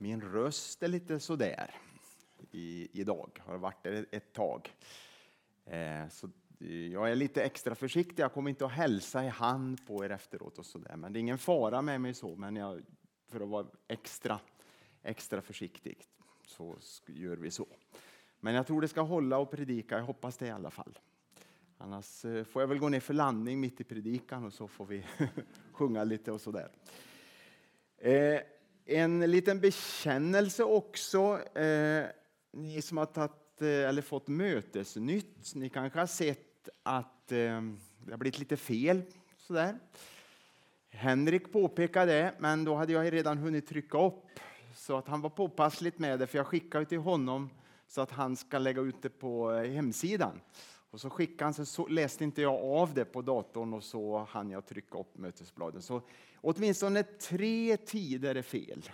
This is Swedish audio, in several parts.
Min röst är lite sådär i, idag, har varit det ett tag. Eh, så jag är lite extra försiktig. Jag kommer inte att hälsa i hand på er efteråt och så där. Men det är ingen fara med mig så, men jag, för att vara extra, extra försiktig så gör vi så. Men jag tror det ska hålla och predika. Jag hoppas det i alla fall. Annars eh, får jag väl gå ner för landning mitt i predikan och så får vi sjunga lite och så där. Eh, en liten bekännelse också. Eh, ni som har tagit, eh, eller fått mötesnytt, ni kanske har sett att eh, det har blivit lite fel. Sådär. Henrik påpekade det, men då hade jag redan hunnit trycka upp så att han var påpassligt med det, för jag skickade till honom så att han ska lägga ut det på eh, hemsidan. Och så skickade han, så läste inte jag av det på datorn och så hann jag trycka upp mötesbladen. Så åtminstone tre tider är fel.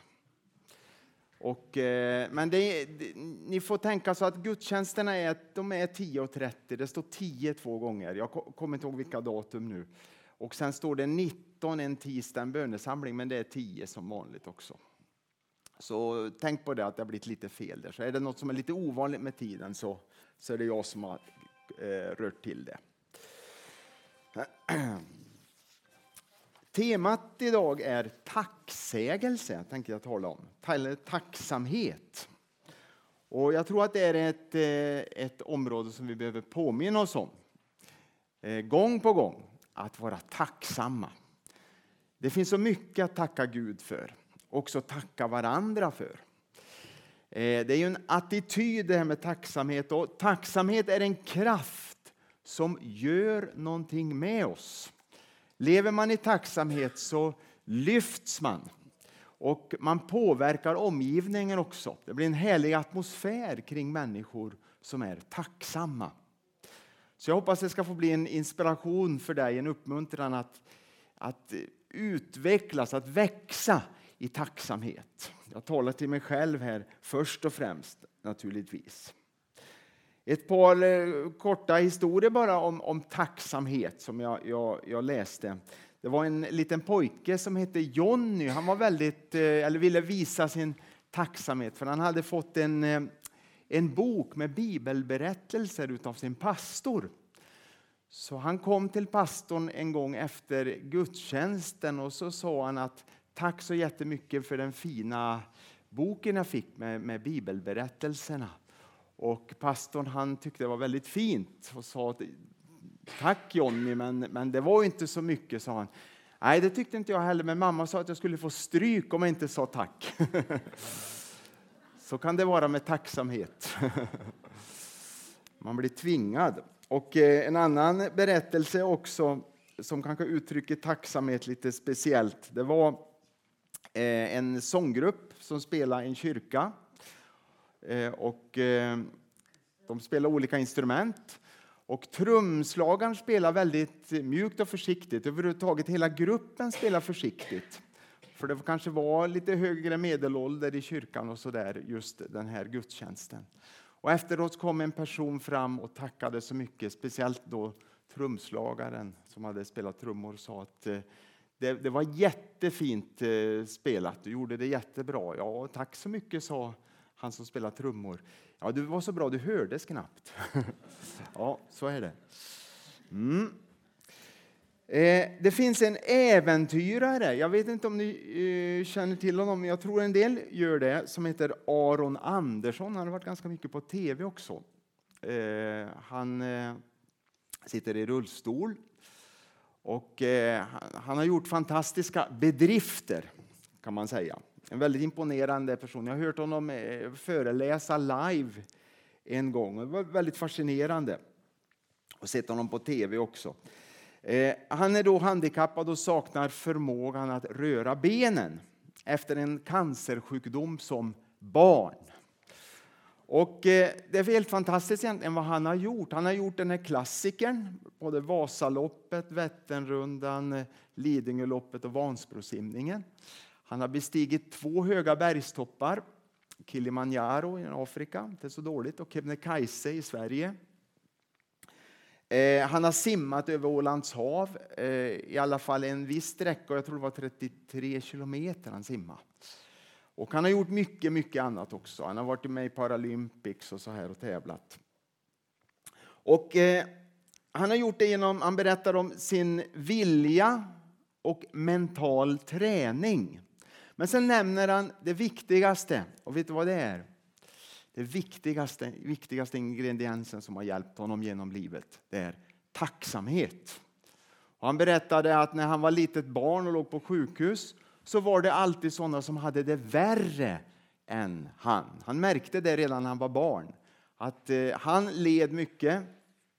Och, eh, men det, det, ni får tänka så att gudstjänsterna är, de är 10.30. Det står 10 två gånger. Jag kommer inte ihåg vilka datum nu. Och sen står det 19 en tisdag, en bönesamling, men det är 10 som vanligt också. Så tänk på det att det har blivit lite fel där. Så är det något som är lite ovanligt med tiden så, så är det jag som har eh, rört till det. Temat idag är tacksägelse, tänker jag tala om. Tacksamhet. Och jag tror att det är ett, eh, ett område som vi behöver påminna oss om. Eh, gång på gång, att vara tacksamma. Det finns så mycket att tacka Gud för, också tacka varandra för. Eh, det är ju en attityd det här med tacksamhet och tacksamhet är en kraft som gör någonting med oss. Lever man i tacksamhet så lyfts man och man påverkar omgivningen också. Det blir en härlig atmosfär kring människor som är tacksamma. Så jag hoppas det ska få bli en inspiration för dig, en uppmuntran att, att utvecklas, att växa i tacksamhet. Jag talar till mig själv här först och främst naturligtvis. Ett par eh, korta historier bara om, om tacksamhet som jag, jag, jag, läste. Det var en liten pojke som hette Jonny. Han var väldigt, eh, eller ville visa sin tacksamhet för han hade fått en, eh, en bok med bibelberättelser av sin pastor. Så han kom till pastorn en gång efter gudstjänsten och så sa han att tack så jättemycket för den fina boken jag fick med, med bibelberättelserna. Och pastorn han tyckte det var väldigt fint och sa att, tack Jonny, men, men det var inte så mycket, sa han. Nej, det tyckte inte jag heller, men mamma sa att jag skulle få stryk om jag inte sa tack. Så kan det vara med tacksamhet. Man blir tvingad. Och eh, en annan berättelse också som kanske uttrycker tacksamhet lite speciellt. Det var Eh, en sånggrupp som spelade i en kyrka eh, och eh, de spelar olika instrument. Och trumslagaren spelar väldigt mjukt och försiktigt. Överhuvudtaget hela gruppen spelar försiktigt. För det kanske var lite högre medelålder i kyrkan och så där just den här gudstjänsten. Och efteråt kom en person fram och tackade så mycket, speciellt då trumslagaren som hade spelat trummor och sa att eh, det, det var jättefint eh, spelat, du gjorde det jättebra. Ja, tack så mycket, sa han som spelar trummor. Ja, du var så bra, du hördes knappt. ja, så är det. Mm. Eh, det finns en äventyrare, jag vet inte om ni eh, känner till honom, men jag tror en del gör det, som heter Aron Andersson. Han har varit ganska mycket på tv också. Eh, han eh, sitter i rullstol och eh, han har gjort fantastiska bedrifter, kan man säga. En väldigt imponerande person. Jag har hört honom eh, föreläsa live en gång. Det var väldigt fascinerande. Och sett honom på tv också. Eh, han är då handikappad och saknar förmågan att röra benen efter en cancersjukdom som barn. Och eh, det är helt fantastiskt egentligen vad han har gjort. Han har gjort den här klassikern, både Vasaloppet, Vätternrundan, eh, Lidingöloppet och Vansbrosimningen. Han har bestigit två höga bergstoppar, Kilimanjaro i Afrika, inte så dåligt, och Kebnekaise i Sverige. Eh, han har simmat över Ålands hav, eh, i alla fall en viss sträcka, jag tror det var 33 kilometer han simmade. Och han har gjort mycket, mycket annat också. Han har varit med i Paralympics och så här och tävlat. Och eh, han har gjort det genom, han berättar om sin vilja och mental träning. Men sen nämner han det viktigaste. Och vet du vad det är? Det viktigaste, viktigaste ingrediensen som har hjälpt honom genom livet, det är tacksamhet. Och han berättade att när han var litet barn och låg på sjukhus så var det alltid sådana som hade det värre än han. Han märkte det redan när han var barn. Att eh, han led mycket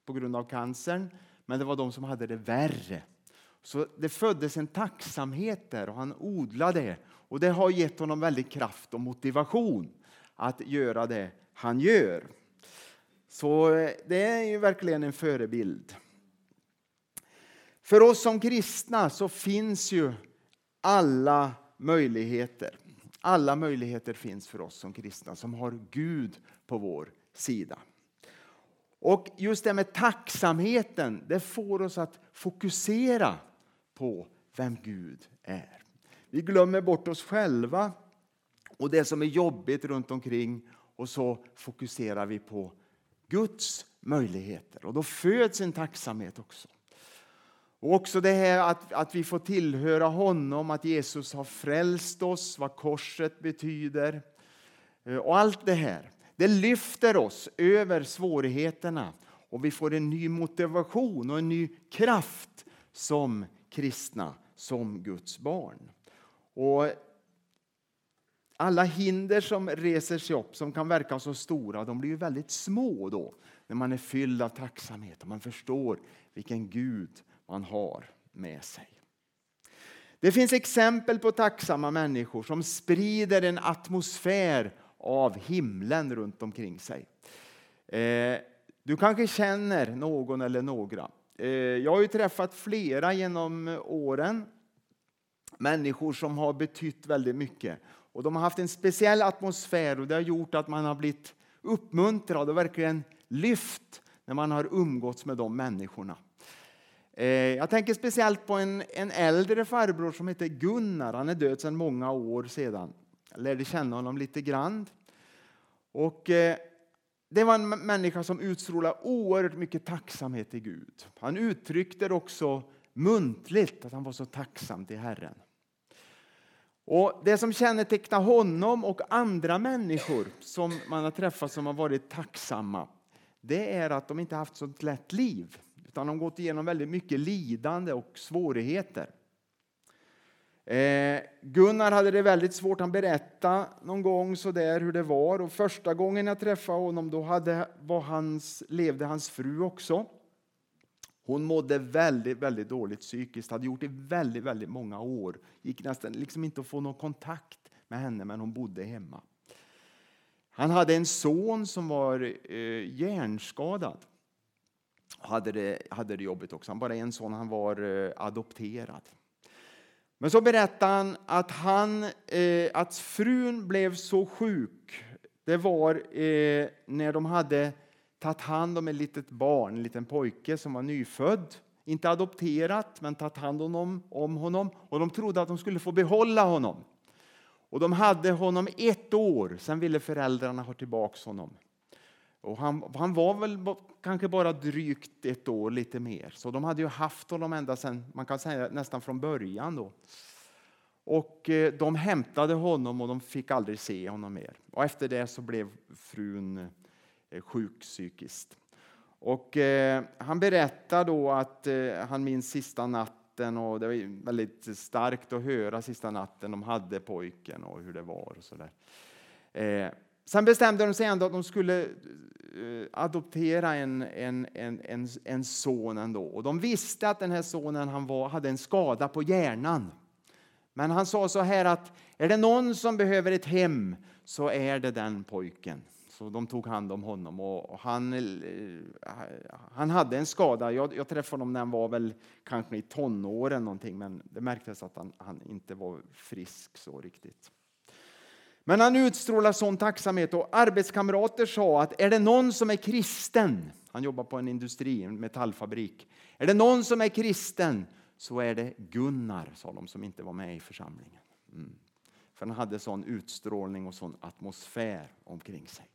på grund av cancern, men det var de som hade det värre. Så det föddes en tacksamhet där och han odlade det. Och det har gett honom väldigt kraft och motivation att göra det han gör. Så eh, det är ju verkligen en förebild. För oss som kristna så finns ju alla möjligheter. Alla möjligheter finns för oss som kristna som har Gud på vår sida. Och just det med tacksamheten, det får oss att fokusera på vem Gud är. Vi glömmer bort oss själva och det som är jobbigt runt omkring och så fokuserar vi på Guds möjligheter. Och då föds en tacksamhet också. Och också det här att, att vi får tillhöra honom, att Jesus har frälst oss, vad korset betyder. Eh, och allt det här, det lyfter oss över svårigheterna och vi får en ny motivation och en ny kraft som kristna, som Guds barn. Och alla hinder som reser sig upp, som kan verka så stora, de blir ju väldigt små då när man är fylld av tacksamhet och man förstår vilken Gud man har med sig. Det finns exempel på tacksamma människor som sprider en atmosfär av himlen runt omkring sig. Eh, du kanske känner någon eller några. Eh, jag har ju träffat flera genom åren. Människor som har betytt väldigt mycket. Och De har haft en speciell atmosfär och det har gjort att man har blivit uppmuntrad och verkligen lyft när man har umgåtts med de människorna. Eh, jag tänker speciellt på en, en äldre farbror som heter Gunnar. Han är död sedan många år sedan. Jag lärde känna honom lite grann. Och, eh, det var en människa som utstrålade oerhört mycket tacksamhet till Gud. Han uttryckte det också muntligt att han var så tacksam till Herren. Och Det som kännetecknar honom och andra människor som man har träffat som har varit tacksamma, det är att de inte haft så lätt liv han har gått igenom väldigt mycket lidande och svårigheter. Eh, Gunnar hade det väldigt svårt. Han berättade någon gång så där hur det var. Och första gången jag träffade honom då hade, var hans, levde hans fru också. Hon mådde väldigt, väldigt dåligt psykiskt, hade gjort det väldigt, väldigt många år. gick nästan liksom inte att få någon kontakt med henne, men hon bodde hemma. Han hade en son som var eh, hjärnskadad hade det, hade det jobbigt också. Han bara en son, han var eh, adopterad. Men så berättar han att, han, eh, att frun blev så sjuk. Det var eh, när de hade tagit hand om ett litet barn, en liten pojke som var nyfödd. Inte adopterat, men tagit hand om honom, om honom. Och de trodde att de skulle få behålla honom. Och de hade honom ett år, sen ville föräldrarna ha tillbaka honom. Och han, han var väl kanske bara drygt ett år, lite mer. Så de hade ju haft honom ända sedan, man kan säga nästan från början. Då. Och eh, de hämtade honom och de fick aldrig se honom mer. Och efter det så blev frun eh, sjuk psykiskt. Och eh, han berättar då att eh, han minns sista natten och det var väldigt starkt att höra sista natten de hade pojken och hur det var. Och så där. Sen bestämde de sig ändå att de skulle eh, adoptera en, en, en, en, en son ändå. Och de visste att den här sonen han var, hade en skada på hjärnan. Men han sa så här att är det någon som behöver ett hem så är det den pojken. Så de tog hand om honom och han, eh, han hade en skada. Jag, jag träffade honom när han var väl kanske i tonåren någonting, men det märktes att han, han inte var frisk så riktigt. Men han utstrålar sån tacksamhet och arbetskamrater sa att är det någon som är kristen, han jobbar på en industri, en metallfabrik, är det någon som är kristen så är det Gunnar, sa de som inte var med i församlingen. Mm. För han hade sån utstrålning och sån atmosfär omkring sig.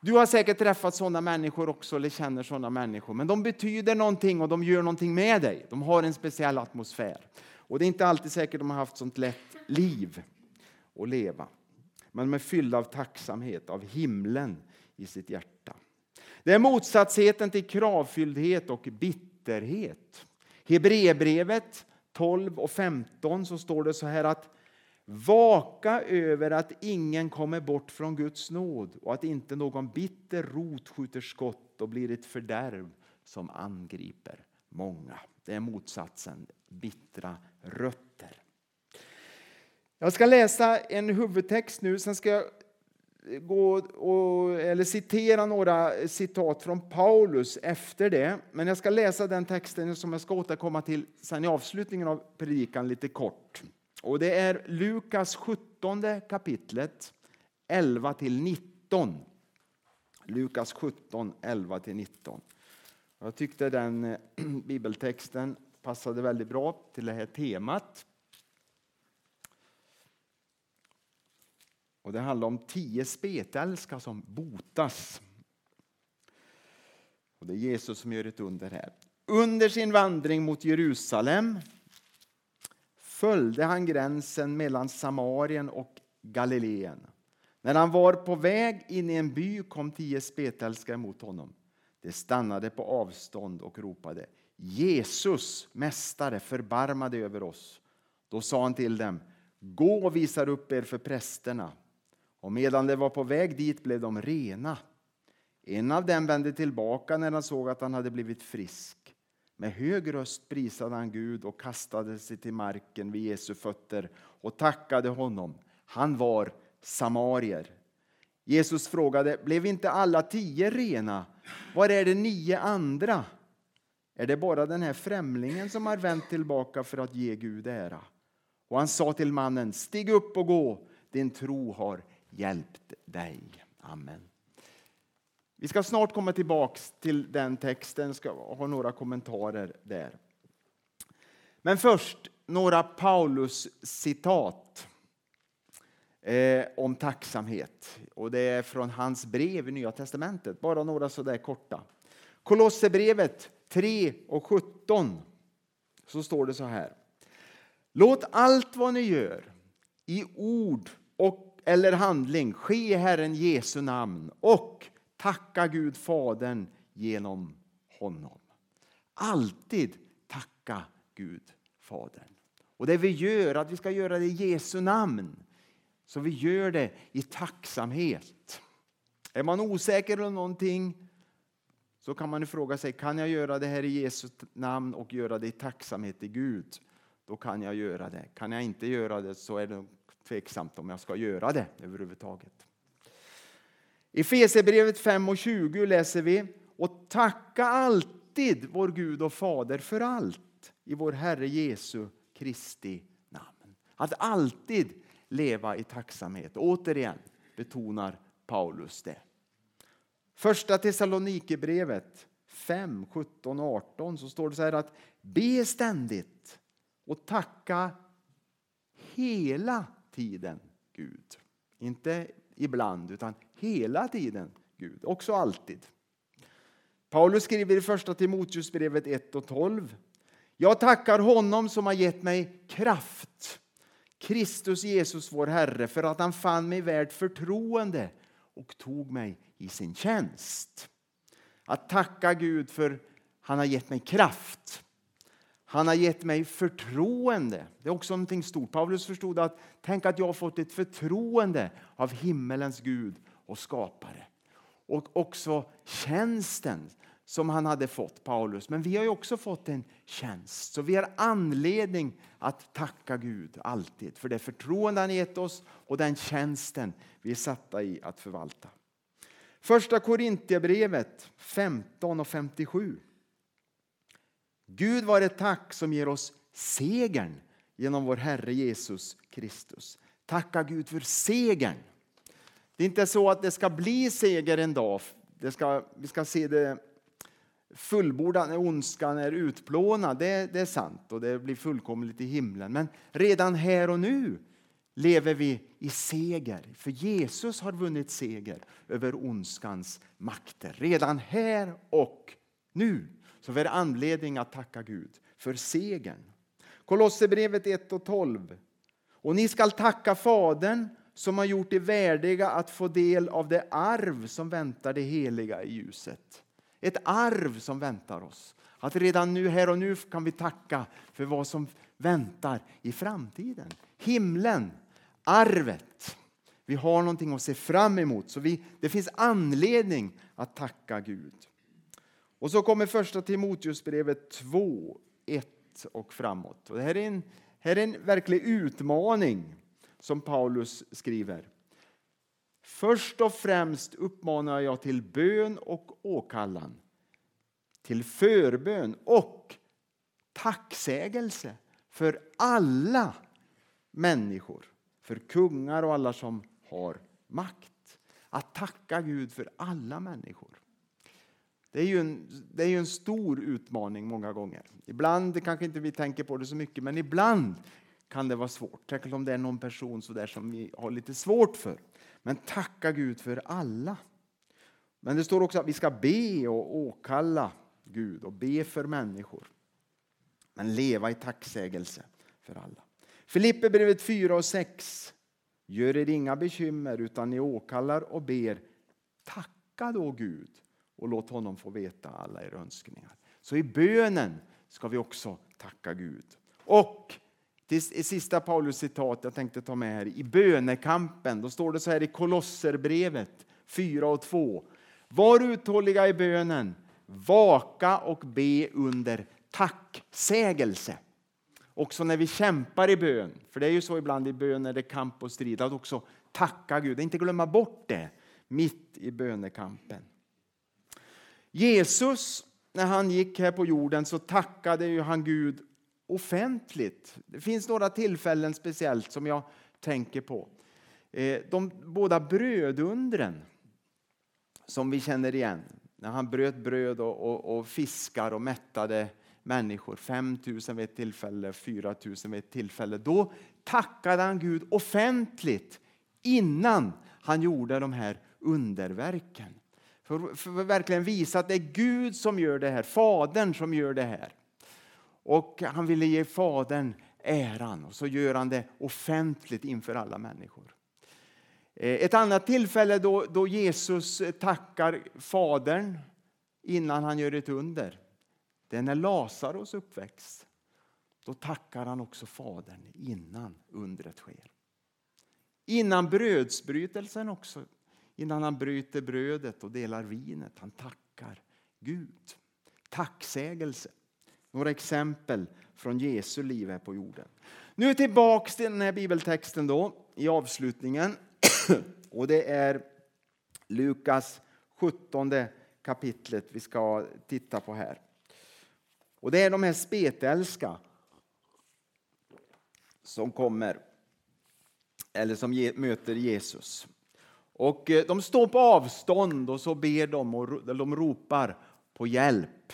Du har säkert träffat sådana människor också, eller känner sådana människor. Men de betyder någonting och de gör någonting med dig. De har en speciell atmosfär. Och det är inte alltid säkert de har haft sånt lätt liv att leva. Men de är fyllda av tacksamhet, av himlen i sitt hjärta. Det är motsatsheten till kravfylldhet och bitterhet. Hebreerbrevet 12 och 15 så står det så här att Vaka över att ingen kommer bort från Guds nåd och att inte någon bitter rot skjuter skott och blir ett fördärv som angriper många. Det är motsatsen, bittra rötter. Jag ska läsa en huvudtext nu, sen ska jag gå och, eller citera några citat från Paulus efter det. Men jag ska läsa den texten som jag ska återkomma till sen i avslutningen av predikan lite kort. Och det är Lukas 17 kapitlet 11 till 19. Lukas 17, 11 till 19. Jag tyckte den eh, bibeltexten passade väldigt bra till det här temat. Och Det handlar om tio spetälska som botas. Och Det är Jesus som gör ett under här. Under sin vandring mot Jerusalem följde han gränsen mellan Samarien och Galileen. När han var på väg in i en by kom tio spetälska emot honom. De stannade på avstånd och ropade Jesus, Mästare, förbarma dig över oss. Då sa han till dem, gå och visa upp er för prästerna. Och medan de var på väg dit blev de rena. En av dem vände tillbaka när han såg att han hade blivit frisk. Med hög röst prisade han Gud och kastade sig till marken vid Jesu fötter och tackade honom. Han var samarier. Jesus frågade, blev inte alla tio rena? Var är de nio andra? Är det bara den här främlingen som har vänt tillbaka för att ge Gud ära? Och han sa till mannen, stig upp och gå, din tro har hjälpt dig. Amen. Vi ska snart komma tillbaka till den texten, ska ha några kommentarer där. Men först några Paulus-citat eh, om tacksamhet. Och Det är från hans brev i Nya testamentet, bara några sådär korta. Kolosserbrevet 3 och 17 så står det så här. Låt allt vad ni gör i ord och, eller handling ske i Herren Jesu namn och Tacka Gud Fadern genom honom. Alltid tacka Gud Fadern. Och det vi gör, att vi ska göra det i Jesu namn. Så vi gör det i tacksamhet. Är man osäker om någonting så kan man fråga sig, kan jag göra det här i Jesu namn och göra det i tacksamhet till Gud? Då kan jag göra det. Kan jag inte göra det så är det tveksamt om jag ska göra det överhuvudtaget. I Fesebrevet 5 och 20 läser vi och tacka alltid vår Gud och Fader för allt i vår Herre Jesu Kristi namn. Att alltid leva i tacksamhet. Återigen betonar Paulus det. Första Thessalonikerbrevet 5, 17 och 18 så står det så här att be ständigt och tacka hela tiden Gud. Inte ibland, utan hela tiden Gud, också alltid. Paulus skriver i första Timoteusbrevet 1 och 12. Jag tackar honom som har gett mig kraft, Kristus Jesus vår Herre, för att han fann mig värd förtroende och tog mig i sin tjänst. Att tacka Gud för han har gett mig kraft. Han har gett mig förtroende. Det är också någonting stort. Paulus förstod att tänk att jag har fått ett förtroende av himmelens Gud och skapare. Och också tjänsten som han hade fått, Paulus. Men vi har också fått en tjänst, så vi har anledning att tacka Gud alltid för det förtroende han gett oss och den tjänsten vi är satta i att förvalta. Första Korintierbrevet 15 och 57. Gud vare tack som ger oss segern genom vår Herre Jesus Kristus. Tacka Gud för segern. Det är inte så att det ska bli seger en dag. Det ska, vi ska se det fullbordat när ondskan är utplånad. Det, det, är sant och det blir fullkomligt i himlen. Men redan här och nu lever vi i seger. För Jesus har vunnit seger över ondskans makter. Redan här och nu så vi har anledning att tacka Gud för segern. Kolosserbrevet 1 och 12. Och ni skall tacka Fadern som har gjort er värdiga att få del av det arv som väntar det heliga i ljuset. Ett arv som väntar oss. Att redan nu, här och nu kan vi tacka för vad som väntar i framtiden. Himlen, arvet. Vi har någonting att se fram emot. Så vi, det finns anledning att tacka Gud. Och så kommer första Timoteusbrevet 2, 1 och framåt. Och det här är en, här är en verklig utmaning som Paulus skriver. Först och främst uppmanar jag till bön och åkallan, till förbön och tacksägelse för alla människor, för kungar och alla som har makt. Att tacka Gud för alla människor. Det är, ju en, det är ju en stor utmaning många gånger. Ibland kanske inte vi tänker på det så mycket, men ibland kan det vara svårt. Särskilt om det är någon person så där som vi har lite svårt för. Men tacka Gud för alla. Men det står också att vi ska be och åkalla Gud och be för människor. Men leva i tacksägelse för alla. Filipperbrevet 4 och 6. Gör er inga bekymmer utan ni åkallar och ber. Tacka då Gud och låt honom få veta alla era önskningar. Så i bönen ska vi också tacka Gud. Och i sista Paulus citat jag tänkte ta med här. I bönekampen, då står det så här i Kolosserbrevet 4 och 2. Var uthålliga i bönen, vaka och be under tacksägelse. Också när vi kämpar i bön, för det är ju så ibland i bön när det är kamp och strid, att också tacka Gud, inte glömma bort det mitt i bönekampen. Jesus, när han gick här på jorden så tackade ju han Gud offentligt. Det finns några tillfällen speciellt som jag tänker på. Eh, de båda brödundren som vi känner igen. När han bröt bröd och, och, och fiskar och mättade människor. 5 000 vid ett tillfälle, 4 000 vid ett tillfälle. Då tackade han Gud offentligt innan han gjorde de här underverken. För, för att verkligen visa att det är Gud som gör det här, Fadern som gör det här. Och han ville ge Fadern äran och så gör han det offentligt inför alla människor. Eh, ett annat tillfälle då, då Jesus tackar Fadern innan han gör ett under, det är när Lazarus uppväxt. Då tackar han också Fadern innan undret sker. Innan brödsbrytelsen också, innan han bryter brödet och delar vinet. Han tackar Gud. Tacksägelse. Några exempel från Jesu liv här på jorden. Nu tillbaks till den här bibeltexten då, i avslutningen. Och det är Lukas 17 kapitlet vi ska titta på här. Och det är de här spetälska som kommer, eller som möter Jesus. Och eh, de står på avstånd och så ber de och de ropar på hjälp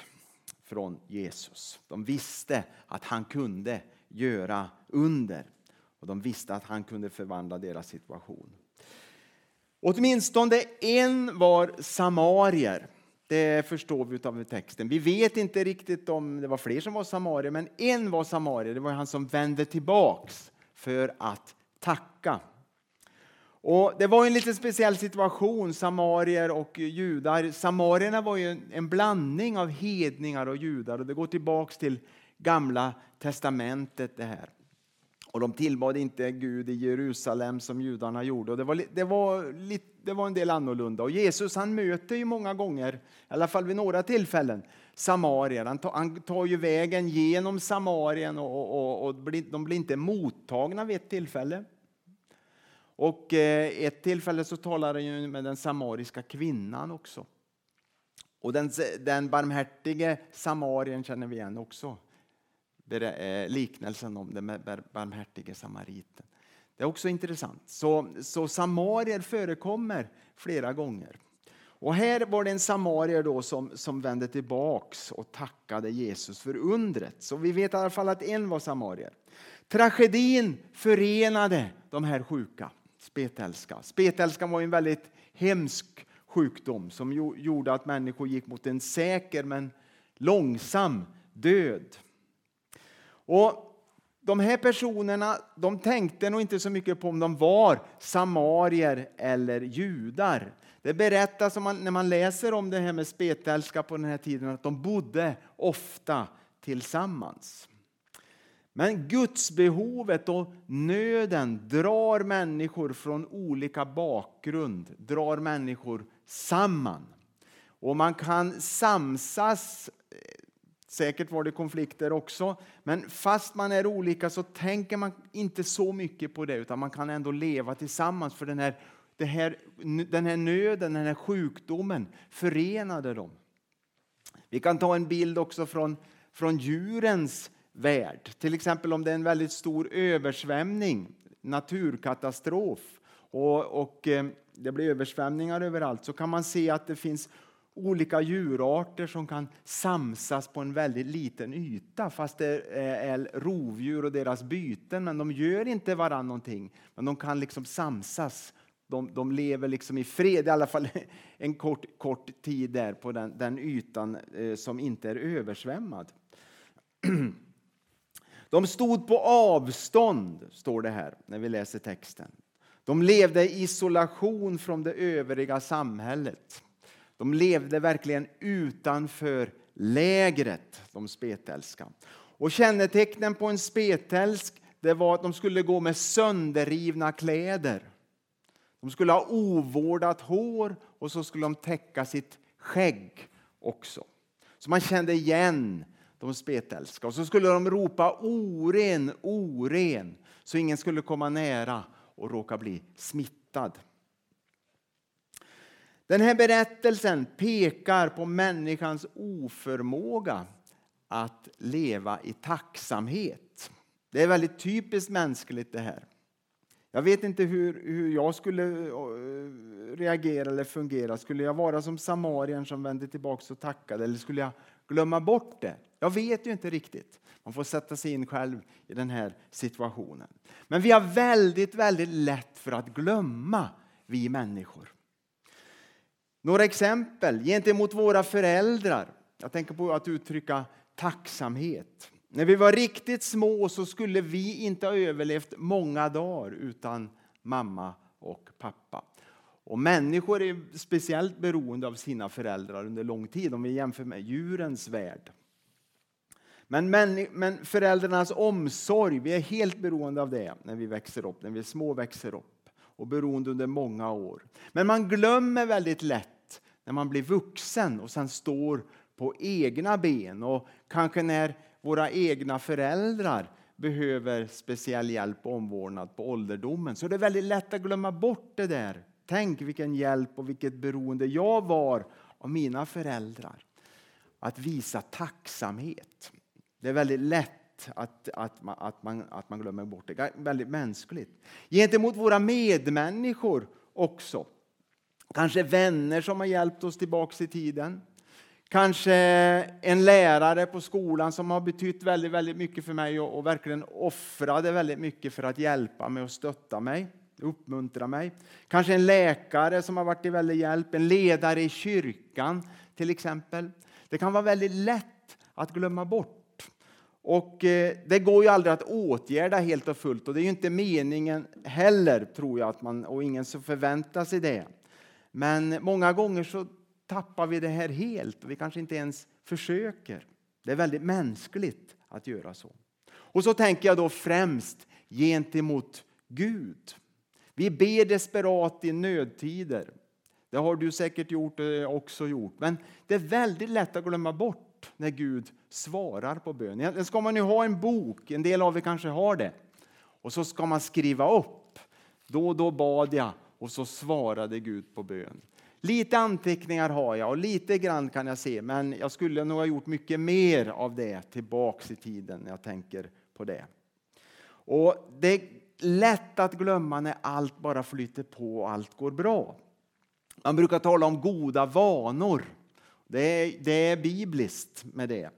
från Jesus. De visste att han kunde göra under och de visste att han kunde förvandla deras situation. Åtminstone en var samarier. Det förstår vi av texten. Vi vet inte riktigt om det var fler som var samarier, men en var samarier. Det var han som vände tillbaks för att tacka. Och det var en lite speciell situation, samarier och judar. Samarierna var ju en blandning av hedningar och judar och det går tillbaks till gamla testamentet det här. Och de tillbad inte Gud i Jerusalem som judarna gjorde. Och det, var, det, var, det var en del annorlunda. Och Jesus han möter ju många gånger, i alla fall vid några tillfällen, samarier. Han tar, han tar ju vägen genom Samarien och, och, och, och de blir inte mottagna vid ett tillfälle. Och eh, ett tillfälle så talar han med den samariska kvinnan också. Och den, den barmhärtige samarien känner vi igen också. Eh, liknelsen om den barmhärtige samariten. Det är också intressant. Så, så samarier förekommer flera gånger. Och här var det en samarier då som, som vände tillbaks och tackade Jesus för undret. Så vi vet i alla fall att en var samarier. Tragedin förenade de här sjuka, spetälska. Spetälskan var en väldigt hemsk sjukdom som gjorde att människor gick mot en säker men långsam död. Och de här personerna de tänkte nog inte så mycket på om de var samarier eller judar. Det berättas om man, när man läser om det här med spetälska på den här tiden att de bodde ofta tillsammans. Men gudsbehovet och nöden drar människor från olika bakgrund, drar människor samman. Och man kan samsas, eh, säkert var det konflikter också, men fast man är olika så tänker man inte så mycket på det utan man kan ändå leva tillsammans för den här, den här, den här nöden, den här sjukdomen förenade dem. Vi kan ta en bild också från, från djurens värld. Till exempel om det är en väldigt stor översvämning, naturkatastrof och, och eh, det blir översvämningar överallt så kan man se att det finns olika djurarter som kan samsas på en väldigt liten yta fast det är rovdjur och deras byten. Men de gör inte varandra någonting. Men de kan liksom samsas. De, de lever liksom i fred, i alla fall en kort, kort tid där på den, den ytan eh, som inte är översvämmad. De stod på avstånd, står det här när vi läser texten. De levde i isolation från det övriga samhället. De levde verkligen utanför lägret, de spetälska. Och kännetecknen på en spetälsk det var att de skulle gå med sönderrivna kläder. De skulle ha ovårdat hår och så skulle de täcka sitt skägg också. Så man kände igen de spetälska. Och så skulle de ropa oren, oren, så ingen skulle komma nära och råka bli smittad. Den här berättelsen pekar på människans oförmåga att leva i tacksamhet. Det är väldigt typiskt mänskligt det här. Jag vet inte hur, hur jag skulle eh, reagera eller fungera. Skulle jag vara som samarien som vände tillbaka och tackade eller skulle jag glömma bort det? Jag vet ju inte riktigt. Man får sätta sig in själv i den här situationen. Men vi har väldigt, väldigt lätt för att glömma, vi människor. Några exempel gentemot våra föräldrar. Jag tänker på att uttrycka tacksamhet. När vi var riktigt små så skulle vi inte ha överlevt många dagar utan mamma och pappa. Och människor är speciellt beroende av sina föräldrar under lång tid om vi jämför med djurens värld. Men, men föräldrarnas omsorg, vi är helt beroende av det när vi växer upp, när vi är små växer upp och beroende under många år. Men man glömmer väldigt lätt när man blir vuxen och sen står på egna ben och kanske när våra egna föräldrar behöver speciell hjälp och omvårdnad på ålderdomen så det är väldigt lätt att glömma bort det där. Tänk vilken hjälp och vilket beroende jag var av mina föräldrar. Att visa tacksamhet. Det är väldigt lätt att, att, man, att, man, att man glömmer bort det. väldigt mänskligt. Gentemot våra medmänniskor också. Kanske vänner som har hjälpt oss tillbaka i tiden. Kanske en lärare på skolan som har betytt väldigt, väldigt mycket för mig och, och verkligen offrade väldigt mycket för att hjälpa mig och stötta mig, uppmuntra mig. Kanske en läkare som har varit till väldigt hjälp, en ledare i kyrkan till exempel. Det kan vara väldigt lätt att glömma bort och eh, det går ju aldrig att åtgärda helt och fullt och det är ju inte meningen heller tror jag att man, och ingen som förväntar sig det. Men många gånger så tappar vi det här helt och vi kanske inte ens försöker. Det är väldigt mänskligt att göra så. Och så tänker jag då främst gentemot Gud. Vi ber desperat i nödtider. Det har du säkert gjort och också gjort. Men det är väldigt lätt att glömma bort när Gud svarar på bön. Egentligen ska man ju ha en bok, en del av er kanske har det. Och så ska man skriva upp. Då och då bad jag och så svarade Gud på bön. Lite anteckningar har jag och lite grann kan jag se, men jag skulle nog ha gjort mycket mer av det tillbaks i tiden när jag tänker på det. Och Det är lätt att glömma när allt bara flyter på och allt går bra. Man brukar tala om goda vanor. Det är, det är bibliskt med det.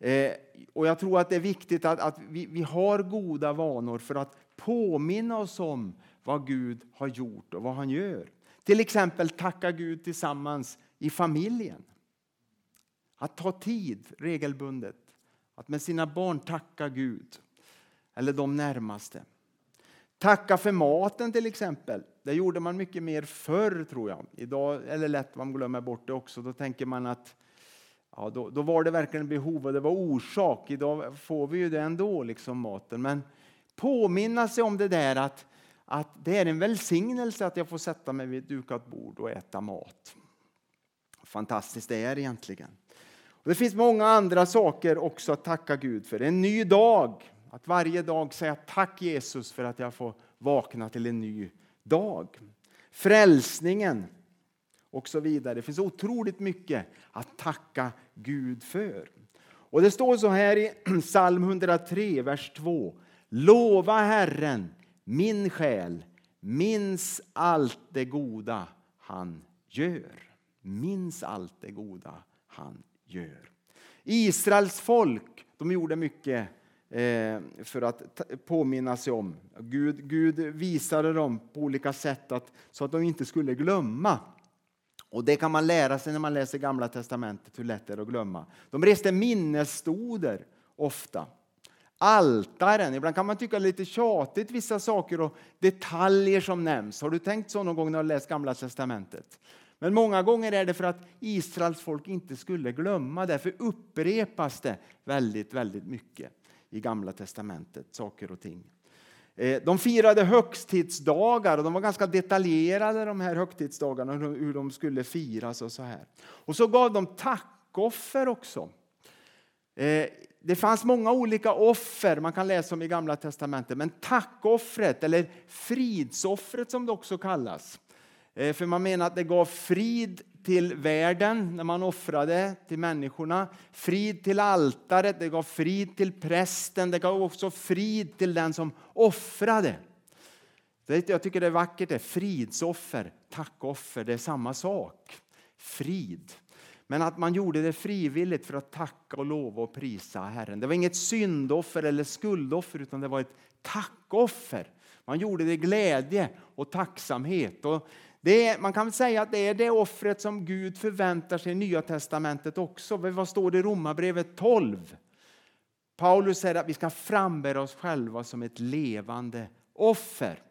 Eh, och jag tror att det är viktigt att, att vi, vi, har goda vanor för att påminna oss om vad Gud har gjort och vad han gör. Till exempel tacka Gud tillsammans i familjen. Att ta tid regelbundet, att med sina barn tacka Gud eller de närmaste. Tacka för maten till exempel. Det gjorde man mycket mer förr tror jag. Idag är det lätt man glömmer bort det också. Då tänker man att ja, då, då var det verkligen behov och det var orsak. Idag får vi ju det ändå, liksom maten. Men påminna sig om det där att, att det är en välsignelse att jag får sätta mig vid ett dukat bord och äta mat. Fantastiskt det är egentligen. Och det finns många andra saker också att tacka Gud för. En ny dag, att varje dag säga tack Jesus för att jag får vakna till en ny dag. Frälsningen och så vidare. Det finns otroligt mycket att tacka Gud för. Och Det står så här i psalm 103, vers 2. Lova Herren, min själ, minns allt det goda han gör. Minns allt det goda han gör. Israels folk de gjorde mycket eh, för att påminna sig om. Gud, Gud visade dem på olika sätt att, så att de inte skulle glömma. Och Det kan man lära sig när man läser Gamla testamentet, hur lätt det är att glömma. De reste minnesstoder ofta. Altaren, ibland kan man tycka lite tjatigt vissa saker och detaljer som nämns. Har du tänkt så någon gång när du läst Gamla testamentet? Men många gånger är det för att Israels folk inte skulle glömma. Därför upprepas det väldigt, väldigt mycket i Gamla testamentet, saker och ting. Eh, de firade högtidsdagar och de var ganska detaljerade de här högtidsdagarna, hur de skulle firas och så här. Och så gav de tackoffer också. Eh, det fanns många olika offer man kan läsa om i Gamla testamentet, men tackoffret, eller fridsoffret som det också kallas, eh, för man menar att det gav frid till världen när man offrade till människorna. Frid till altaret, det gav frid till prästen, det gav också frid till den som offrade. Jag tycker det är vackert, det. fridsoffer, tackoffer, det är samma sak. Frid. Men att man gjorde det frivilligt för att tacka och lova och prisa Herren. Det var inget syndoffer eller skuldoffer utan det var ett tackoffer. Man gjorde det i glädje och tacksamhet. Och är, man kan säga att det är det offret som Gud förväntar sig i Nya testamentet också. Vad står det i Romarbrevet 12? Paulus säger att vi ska frambära oss själva som ett levande offer.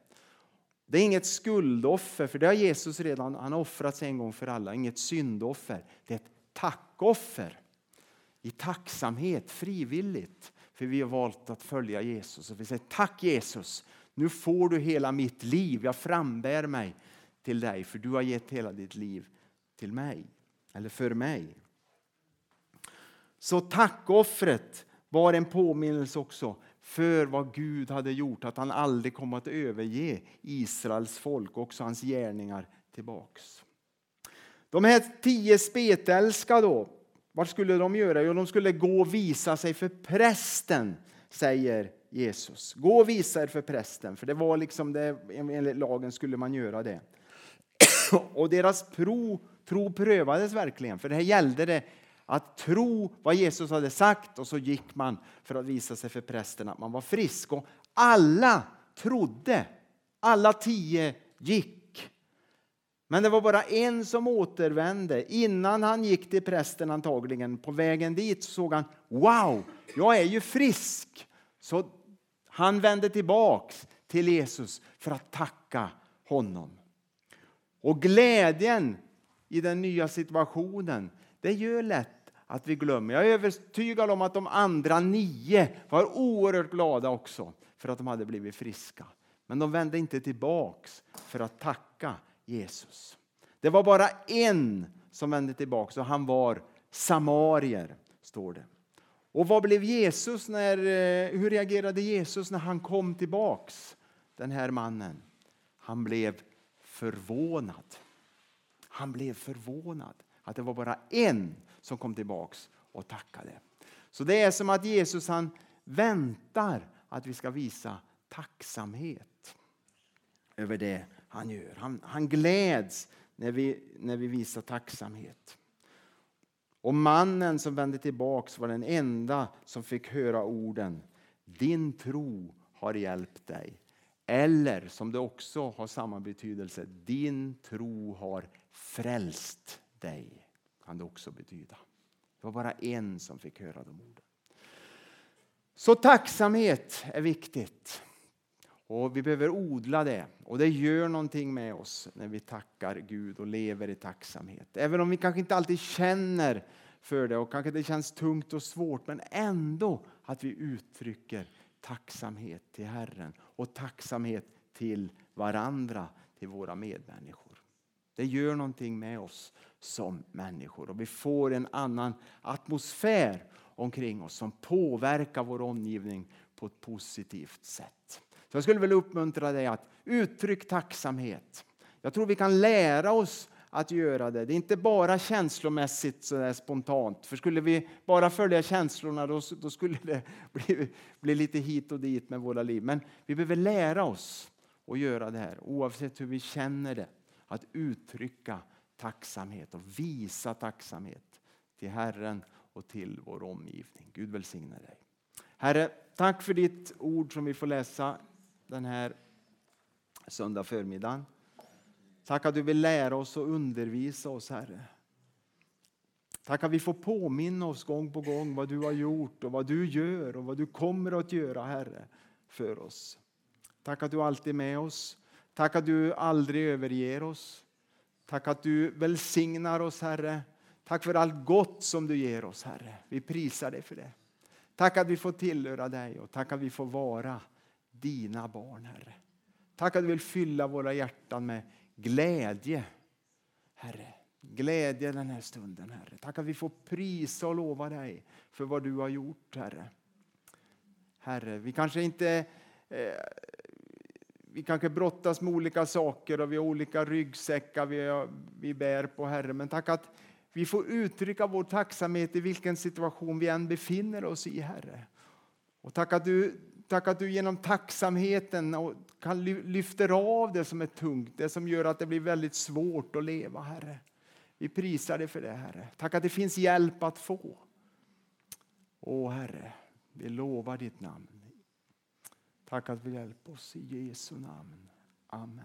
Det är inget skuldoffer, för det har Jesus redan han har offrat sig en gång för alla. Inget syndoffer. Det är ett tackoffer. I tacksamhet, frivilligt. För vi har valt att följa Jesus. Och vi säger tack Jesus, nu får du hela mitt liv. Jag frambär mig till dig, för du har gett hela ditt liv till mig, eller för mig. Så tackoffret var en påminnelse också för vad Gud hade gjort, att han aldrig kom att överge Israels folk, också hans gärningar tillbaks. De här tio spetälska då, vad skulle de göra? Jo, de skulle gå och visa sig för prästen, säger Jesus. Gå och visa er för prästen, för det var liksom det, enligt lagen skulle man göra det. Och deras tro, tro prövades verkligen, för det här gällde det att tro vad Jesus hade sagt och så gick man för att visa sig för prästen att man var frisk. Och alla trodde. Alla tio gick. Men det var bara en som återvände. Innan han gick till prästen antagligen, på vägen dit, så såg han Wow, jag är ju frisk! Så han vände tillbaks till Jesus för att tacka honom. Och glädjen i den nya situationen, det gör lätt att vi glömmer. Jag är övertygad om att de andra nio var oerhört glada också för att de hade blivit friska. Men de vände inte tillbaks för att tacka Jesus. Det var bara en som vände tillbaks och han var samarier, står det. Och vad blev Jesus när, eh, hur reagerade Jesus när han kom tillbaks, den här mannen? Han blev förvånad. Han blev förvånad att det var bara en som kom tillbaks och tackade. Så det är som att Jesus han väntar att vi ska visa tacksamhet över det han gör. Han, han gläds när vi, när vi visar tacksamhet. Och mannen som vände tillbaks var den enda som fick höra orden Din tro har hjälpt dig. Eller som det också har samma betydelse, din tro har frälst dig. Kan det också betyda. Det var bara en som fick höra de orden. Så tacksamhet är viktigt. Och Vi behöver odla det. Och Det gör någonting med oss när vi tackar Gud och lever i tacksamhet. Även om vi kanske inte alltid känner för det och kanske det känns tungt och svårt. Men ändå att vi uttrycker tacksamhet till Herren och tacksamhet till varandra, till våra medmänniskor. Det gör någonting med oss som människor och vi får en annan atmosfär omkring oss som påverkar vår omgivning på ett positivt sätt. Så jag skulle vilja uppmuntra dig att uttrycka tacksamhet. Jag tror vi kan lära oss att göra det. Det är inte bara känslomässigt så spontant. För skulle vi bara följa känslorna då, då skulle det bli, bli, lite hit och dit med våra liv. Men vi behöver lära oss att göra det här oavsett hur vi känner det. Att uttrycka tacksamhet och visa tacksamhet till Herren och till vår omgivning. Gud välsigne dig. Herre, tack för ditt ord som vi får läsa den här söndag förmiddagen. Tack att du vill lära oss och undervisa oss, Herre. Tack att vi får påminna oss gång på gång vad du har gjort och vad du gör och vad du kommer att göra, Herre, för oss. Tack att du alltid är med oss. Tack att du aldrig överger oss. Tack att du välsignar oss, Herre. Tack för allt gott som du ger oss, Herre. Vi prisar dig för det. Tack att vi får tillhöra dig och tack att vi får vara dina barn, Herre. Tack att du vill fylla våra hjärtan med glädje, Herre. Glädje den här stunden, Herre. Tack att vi får prisa och lova dig för vad du har gjort, Herre. Herre, vi kanske inte eh, vi kanske brottas med olika saker och vi har olika ryggsäckar vi, har, vi bär på, Herre. Men tack att vi får uttrycka vår tacksamhet i vilken situation vi än befinner oss i, Herre. Och tack att du Tack att du genom tacksamheten kan lyfter av det som är tungt, det som gör att det blir väldigt svårt att leva, Herre. Vi prisar dig för det, Herre. Tack att det finns hjälp att få. Åh, Herre, vi lovar ditt namn. Tack att du hjälper oss i Jesu namn. Amen.